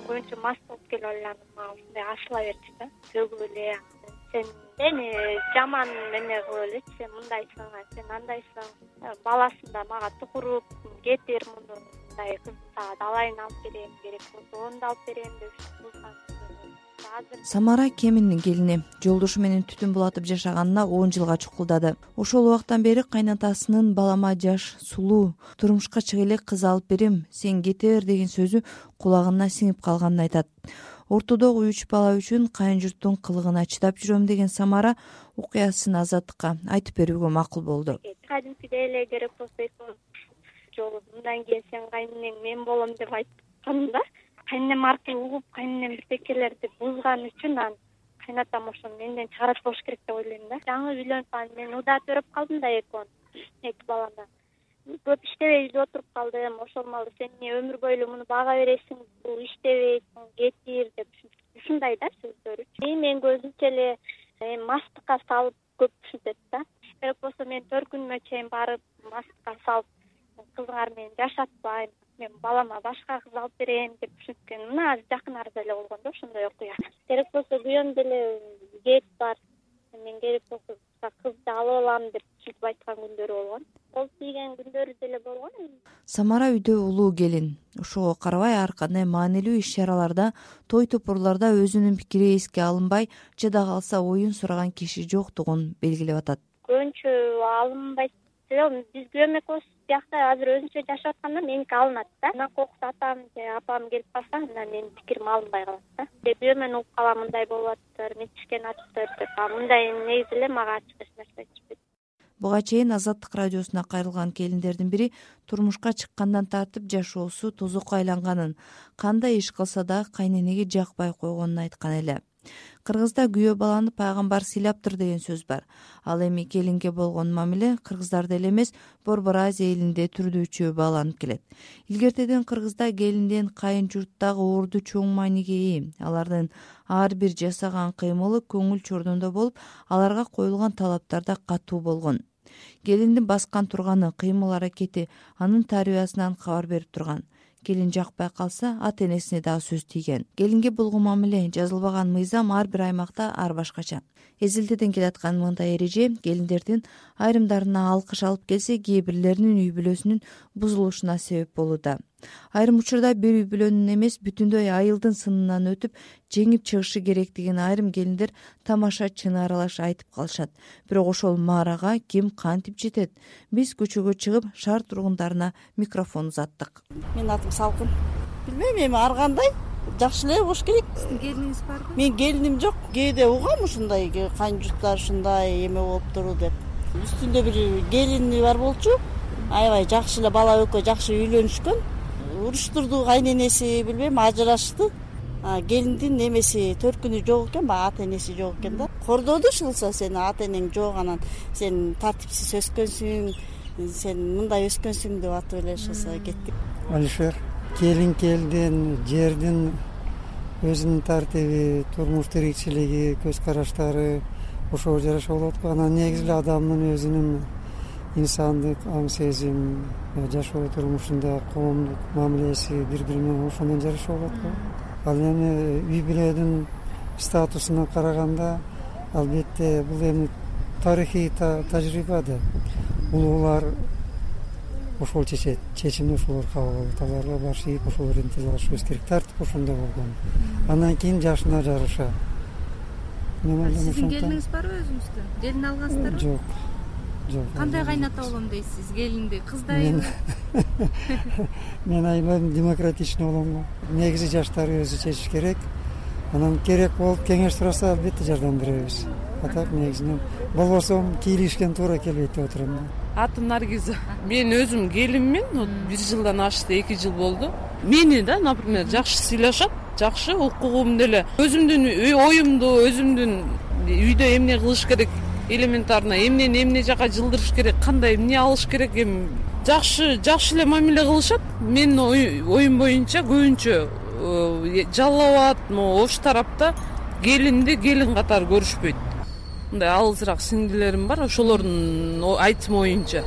көбүнчө мас болуп келип алып мага ушундай ашыла берчү да. Бөгүп эле сен мени жаман эме кылып элечи сен мындайсың сен андайсың. Баласын да мага тукуруп кетир муну мындай кызды сага далайын алып берем керек болсо ону да алып берем деп азыр самара кеминдин келини жолдошу менен түтүн булатып жашаганына он жылга чукулдады. Ошол убактан бери кайнатасынын балама жаш сулуу турмушка чыга элек кыз алып берем сен кете бер деген сөзү кулагына сиңип калганын айтат. Ортодогу үч бала үчүн кайын журттун кылыгына чыдап жүрөм деген самара окуясын азаттыкка айтып берүүгө макул болду. Кадимкидей эле керек болсо экөөбүз жолу мындан кийин сен кайнэнең мен болом деп айткан да кайнэнем аркылуу угуп кайнэнем бирдекелерди бузган үчүн анан кайнатам ошону. Менден чыгарат болуш керек деп ойлойм да. Жаңы үйлөнүп анан мен удаа төрөп калдым да экөөнү эки баланы көп иштебей үйдө отуруп калдым. Ошол маалда сен эмне өмүр бою эле муну бага бересиң бул иштебейт кетир деп ушундай да сөздөрүчү и мен көзүмчө эле эми мастыкка салып көп ушинтет да. Керек болсо мен төркүнүмө чейин барып мастыкка салып кызыңар менен жашатпайм мен балама башка кыз алып берем деп ушинткен мына азыр жакын арада эле болгон да ошондой окуя. Керек болсо күйөөм деле кет бар. Мен керек болсо кызды алып алам деп ушинтип айткан күндөрү болгон. Кол тийген күндөрү деле болгон. Самара үйдө улуу келин. Ошого карабай ар кандай маанилүү иш чараларда той топурларда өзүнүн пикири эске алынбай жада калса оюн сураган киши жоктугун белгилеп атат. Көбүнчө алынбайт биз күйөөм экөөбүз биякта азыр өзүнчө жашап атканда меники алынат да. Анан кокус атам же апам келип калса анда менин пикирим алынбай калат да. Күйөөмөн угуп калам мындай болуп атыптыр мынтишкен атыптыр деп а мындай негизи эле мага ачык эч нерсе айтышпайт буга чейин азаттык радиосуна кайрылган келиндердин бири турмушка чыккандан тартып жашоосу тозокко айланганын кандай иш кылса дагы кайненеге жакпай койгонун айткан эле кыргызда күйөө баланы пайгамбар сыйлаптыр деген сөз бар. Ал эми келинге болгон мамиле кыргыздарда эле эмес борбор азия элинде түрдүүчү бааланып келет. Илгертеден кыргызда келиндин кайын журттагы орду чоң мааниге ээ алардын ар бир жасаган кыймылы көңүл чордондо болуп аларга коюлган талаптар да катуу болгон. Келиндин баскан турганы кыймыл аракети анын тарбиясынан кабар берип турган келин жакпай калса ата энесине дагы сөз тийген. Келинге болгон мамиле жазылбаган мыйзам ар бир аймакта ар башкача. Эзелтеден келаткан мындай эреже келиндердин айрымдарына алкыш алып келсе кээ бирлеринин үй бүлөсүнүн бузулушуна себеп болууда айрым учурда бир үй бүлөнүн эмес бүтүндөй айылдын сынынан өтүп жеңип чыгышы керектигин айрым келиндер тамаша чыны аралаш айтып калышат. Бирок ошол маарага ким кантип жетет? Биз көчөгө чыгып шаар тургундарына микрофон узаттык. Менин атым салкын. Билбейм эми ар кандай. Жакшы эле болуш керек. Сиздин келиниңиз барбы менин келиним жок. Кээде угам ушундай кайын журттар ушундай эме болуптур деп. Үстүндө бир келини бар болчу. Аябай жакшы эле бала экөө жакшы үйлөнүшкөн уруштурду кайненеси билбейм ажырашты. Келиндин эмеси төркүнү жок экен баягы ата энеси жок экен да. Кордоду иш кылса сени ата энең жок анан сен тартипсиз өскөнсүң сен мындай өскөнсүң деп атып эле ошосо кеттик. Алишер келин келдин жердин өзүнүн тартиби турмуш тиричилиги көз караштары ошого жараша болот го анан негизи эле адамдын өзүнүн инсандык аң сезим жашоо турмушунда коомдук мамилеси бири бири менен ошо менен жараша болот го ал эми үй бүлөнүн статусуна караганда албетте бул эми тарыхый тажрыйба да. Улуулар ошол чечет чечимди ошолор кабыл алат. Аларга баш ошолор алышыбыз керек тартип ошондой болгон. Андан кийин жашына жараша сиздин келиниңиз барбы өзүңүздүн келин алгансыздарбы? Жок жок кандай кайната болом дейсиз? Келинди кыздайбы мен ойлойм демократичный болом го негизи жаштар өзү чечиш керек. Анан керек болуп кеңеш сураса албетте жардам беребиз а так негизинен болбосо кийлигишкен туура келбейт деп отурам да. Атым наргиза мен өзүм келинмин вот бир жылдан ашты эки жыл болду. Мени да например жакшы сыйлашат жакшы укугум деле. Өзүмдүн оюмду өзүмдүн үйдө эмне кылыш керек элементарно эмнени эмне жака жылдырыш керек кандай эмне алыш керек эми? Жакшы жакшы эле мамиле кылышат менин оюм боюнча көбүнчө э, жалал абад могу ош тарапта келинди келин катары көрүшпөйт. Мындай алысыраак сиңдилерим бар ошолордун айтымы боюнча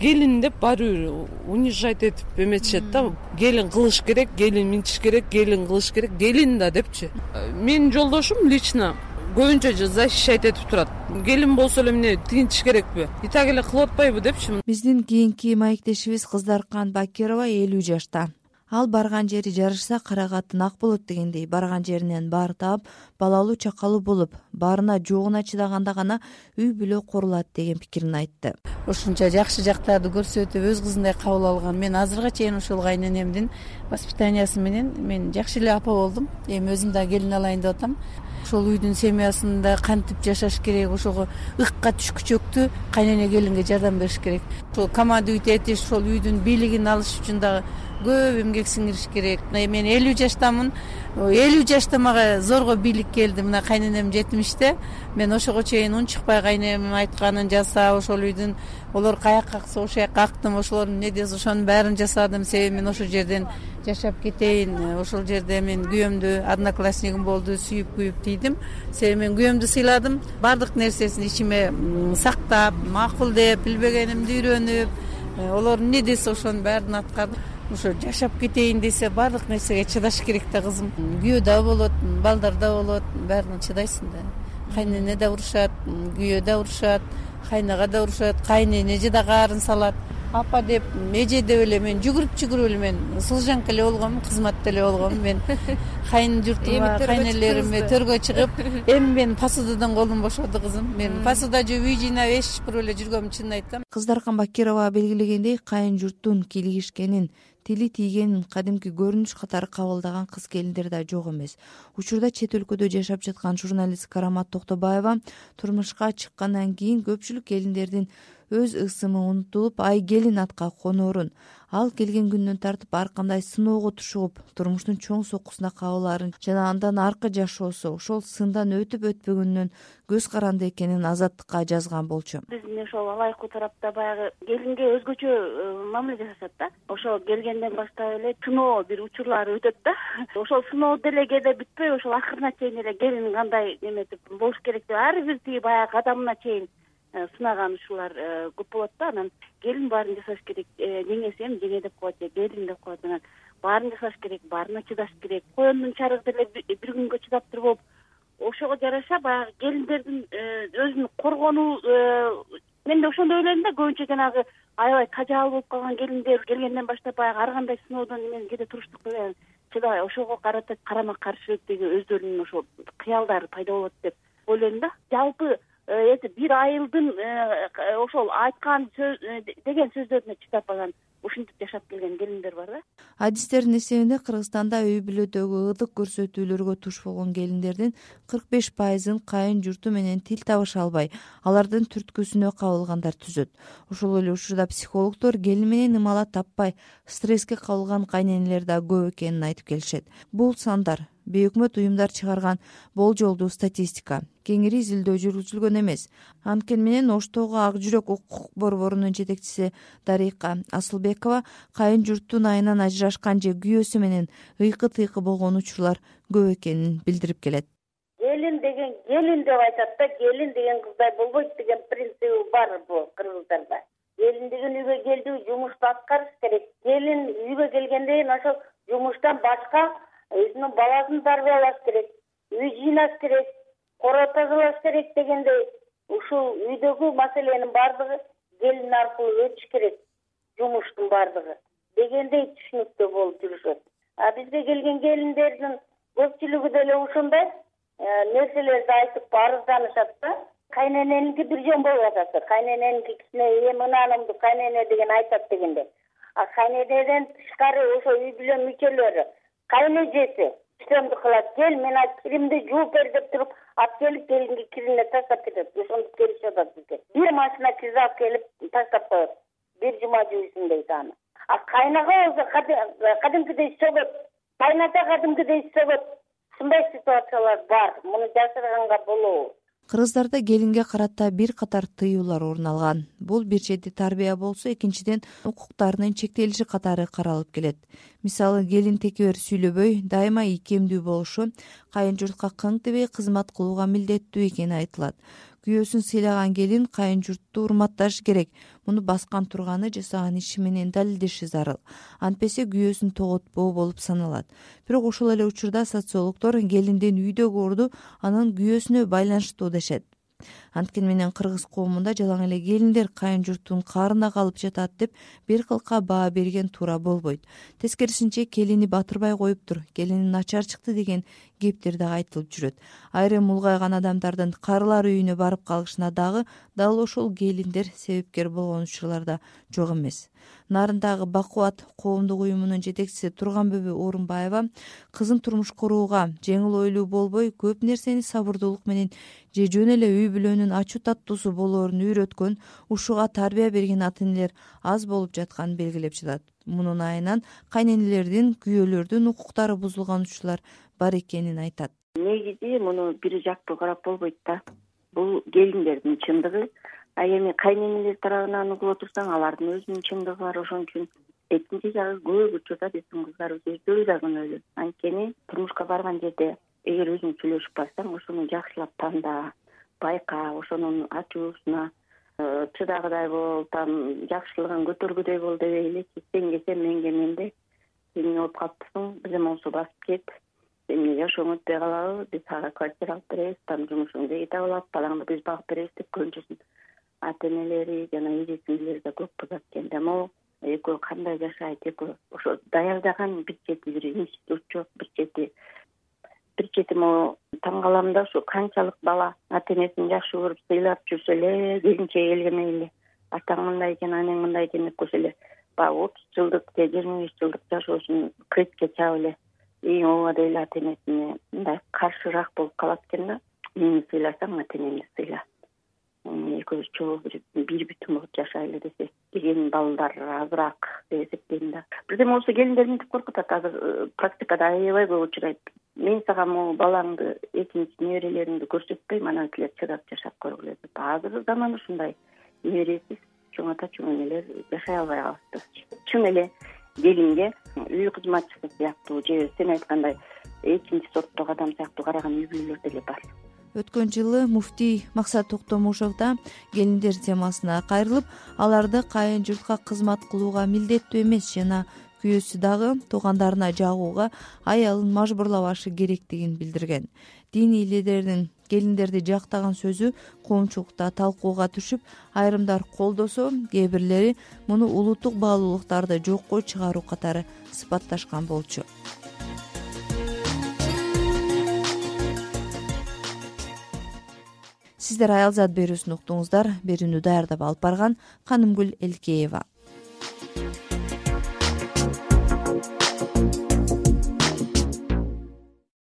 келин деп баары бир унижать этип эметишет да. Келин кылыш керек келин минтиш керек келин кылыш керек келин да депчи. Менин жолдошум лично көбүнчө защищать этип турат. Келин болсо эле эмне тигинтиш керекпи? И так эле кылып атпайбы депчи биздин кийинки маектешибиз кыздаркан бакирова элүү жашта. Ал барган жери жарышса кара катын ак болот дегендей. Барган жеринен баар таап балалуу чакалуу болуп баарына жогуна чыдаганда гана үй бүлө курулат деген пикирин айтты. Ушунча жакшы жактарды көрсөтүп өз кызындай кабыл алган мен азыркыга чейин ушул кайненемдин воспитаниясы менен мен жакшы эле апа болдум. Эми өзүм дагы келин алайын деп атам ошол үйдүн семьясында кантип жашаш керек ошого ыкка түшкүчөктү кайнене келинге жардам бериш керек. Ошол командовать этиш ошол үйдүн бийлигин алыш үчүн дагы көп эмгек сиңириш керек. Мен элүү жаштамын. Элүү жашта мага зорго бийлик келди. Мына кайненем жетимиште. Мен ошого чейин унчукпай кайненемдин айтканын жасап ошол үйдүн олор каякка акса ошол жака актым ошолордун эмне десе ошонун баарын жасадым. Себеби мен ошол жерден жашап кетейин ошол жерде мен күйөөмдү одноклассниким болду сүйүп күйүп тийдим. Себеби мен күйөөмдү сыйладым. Баардык нерсесин ичиме сактап макул деп билбегенимди үйрөнүп э, олор эмне десе ошонун баарын аткардым ошо жашап кетейин десе баардык нерсеге чыдаш керек да кызым. Күйөө да болот балдар да болот баарына чыдайсың да. Кайнене да урушат күйөө да урушат кайнага да урушат кайнэне да каарын салат апа деп эже деп эле мен жүгүрүп жүгүрүп эле мен служанка эле болгонмун кызматта эле болгонмун мен кайын журтума кайнелериме төргө чыгып эми менин посудадан колум бошоду кызым. Мен посуда жууп үй жыйнап эш чыпырып эле жүргөмүн чынын айтсам кыздаркан бакирова белгилегендей кайын журттун кийлигишкенин тили тийгенин кадимки көрүнүш катары кабылдаган кыз келиндер да жок эмес. Учурда чет өлкөдө жашап жаткан журналист карамат токтобаева турмушка чыккандан кийин көпчүлүк келиндердин өз ысымы унутулуп ай келин атка коноорун ал келген күндөн тартып ар кандай сыноого тушугуп турмуштун чоң соккусуна кабылаарын жана андан аркы жашоосу ошол сындан өтүп өтпөгөнүнөн көз каранды экенин азаттыкка жазган болчу. Биздин ошол алайкуу тарапта баягы келинге өзгөчө э, мамиле жасашат да ошо келгенден баштап эле сыноо бир учурлары өтөт да. Ошол сыноо деле кээде бүтпөй ошол акырына чейин эле келин кандай неметип болуш керек деп ар бир тиги баягы кадамына чейин сынаган ушулар э, көп болот да. Анан келин баарын жасаш керек э, жеңеси эми жеңе деп коет же келин деп коет. Анан баарын жасаш керек баарына чыдаш керек. Коендун чарыгы деле бир күнгө чыдап туруп ошого жараша баягы келиндердин өзүн коргонуу мен да ошондой ойлойм да. Көбүнчө жанагы аябай тажал болуп калган келиндер келгенден баштап баягы ар кандай сыноодон кээде туруштук чыдабай ошого карата карама каршы тиги өздөрүнүн ошол кыялдары пайда болот деп ойлойм да. Жалпы Э, бир айылдын э, ошол айткан сөз э, деген сөздөрүнө чыдап анан ушинтип жашап келген келиндер бар да. Адистердин эсебинде кыргызстанда үй бүлөдөгү ылдык көрсөтүүлөргө туш болгон келиндердин кырк беш пайызын кайын журту менен тил табыша албай алардын түрткүсүнө кабылгандар түзөт. Ошол эле учурда психологдор келин менен ымала таппай стресске кабылган кайненелер да көп экенин айтып келишет. Бул сандар бейөкмөт уюмдар чыгарган болжолдуу статистика. Кеңири изилдөө жүргүзүлгөн эмес. Анткени менен оштогу ак жүрөк укук борборунун жетекчиси дарика асылбекова кайын журттун айынан ажырашкан же күйөөсү менен ыйкы тыйкы болгон учурлар көп экенин билдирип келет. Келин деген келин деп айтат да келин деген кыздай болбойт деген принциби бар бул кыргыздарда. Келин деген үйгө келди жумушту аткарыш керек. Келин үйгө келгенден кийин ошол жумуштан башка өзүнүн баласын тарбиялаш керек үй жыйнаш керек коро тазалаш керек дегендей ушул үйдөгү маселенин баардыгы келин аркылуу өтүш керек жумуштун баардыгы дегендей түшүнүктө болуп жүрүшөт. А бизге келген келиндердин көпчүлүгү деле ошондой э, нерселерди айтып арызданышат да кайнененики бир жөн болуп атат кайнененики кичине э мынанымды кайнене? деген айтат дегендей а кайненеден тышкары ошо үй бүлө мүчөлөрү кайнэжеси үстөмдү кылат кел мен киримди жууп бер деп туруп алып келип келинге киримине таштап кетет. Ошентип келишип атат бизге бир машина киз алып келип таштап коет. Бир жума жууйсуң дейт аны. А кайнага болсо кадимкидей сөгөт. Кайната кадимкидей сөгөт. Ушундай ситуациялар бар. Муну жашырганга болобу кыргыздарда келинге карата бир катар тыюулар орун алган. Бул бир чети тарбия болсо экинчиден укуктарынын чектелиши катары каралып келет мисалы келин текебер сүйлөбөй дайыма ийкемдүү болушу кайын журтка кың дебей кызмат кылууга милдеттүү экени айтылат. Күйөөсүн сыйлаган келин кайын журтту урматташы керек. Муну баскан турганы жасаган иши менен далилдеши зарыл. Антпесе күйөөсүн тоготпоо болуп саналат. Бирок ошол эле учурда социологдор келиндин үйдөгү орду анын күйөөсүнө байланыштуу дешет анткени менен кыргыз коомунда жалаң эле келиндер кайын журттун каарында калып жатат деп бир кылка баа берген туура болбойт. Тескерисинче келини батырбай коюптур келини начар чыкты деген кептер дагы айтылып жүрөт. Айрым улгайган адамдардын карылар үйүнө барып калышына дагы дал ошол келиндер себепкер болгон учурлар да жок эмес нарындагы бакубат коомдук уюмунун жетекчиси турганбүбү орунбаева кызын турмуш курууга жеңил ойлуу болбой көп нерсени сабырдуулук менен же жөн эле үй бүлөнүн ачуу таттуусу болоорун үйрөткөн ушуга тарбия берген ата энелер аз болуп жатканын белгилеп жатат мунун айынан кайнэнелердин күйөөлөрдүн укуктары бузулган учурлар бар экенин айтат. Негизи муну бир жактуу карап болбойт да. Бул келиндердин чындыгы эми кайнэнелер тарабынан угуп отурсаң алардын өзүнүн чындыгы бар. Ошон үчүн экинчи жагы көп учурда биздин кыздарыбыз өздөрү да күнөөлүү анткени турмушка барган жерде эгер өзүң сүйлөшүп барсаң ошону жакшылап танда байка ошонун ачуусуна э, чыдагыдай бол там жакшылыгын көтөргүдөй бол дебей элечи сен де сен эмне болуп калыптырсың бирдеме болсо басып кет. Эмне жашооң өтпөй калабы биз ага квартира алып беребиз там жумушуң жегиде болот балаңды биз багып беребиз деп көбүнчөсүн ата энелери жана эже сиңдилери да көп кызат экен да. Могу экөө кандай жашайт экөө ошо даярдаган бир чети бир институт жок бир чети бир чети могу таң калам да ушу канчалык бала ата энесин жакшы көрүп сыйлап жүрсө эле келинчеги келген эле. Атаң мындай экен анең мындай экен деп койсо эле баягы отуз жылдык же жыйырма беш жылдык жашоосун кредитке чаап эле. Эң ооба деп эле ата энесине мындай каршыраак болуп калат экен да. Мени сыйласаң ата энеңди сыйла экөөбүз чогуу бир бүтүн болуп жашайлы десек деген балдар азыраак деп эсептейм да. Бирдеме болсо келиндер мынтип коркутат азыр э, практикада аябай көп учурайт. Мен сага могу балаңды экинчи неберелериңди көрсөтпөйм анан силер чыдап жашап көргүлө деп. Азыркы заман ушундай. Небересиз чоң ата чоң энелер жашай албай калыптыр чын эле келинге үй кызматчысы сыяктуу же сен айткандай экинчи сорттогу адам сыяктуу караган үй бүлөлөр деле бар өткөн жылы муфтий максат токтомушов да келиндер темасына кайрылып аларды кайын журтка кызмат кылууга милдеттүү эмес жана күйөөсү дагы туугандарына жагууга аялын мажбурлабашы керектигин билдирген. Дин ээлеринин келиндерди жактаган сөзү коомчулукта талкууга түшүп айрымдар колдосо кээ бирлери муну улуттук баалуулуктарды жокко чыгаруу катары сыпатташкан болчу сиздер аялзат берүүсүн уктуңуздар. Берүүнү даярдап алып барган канымгүл элкеева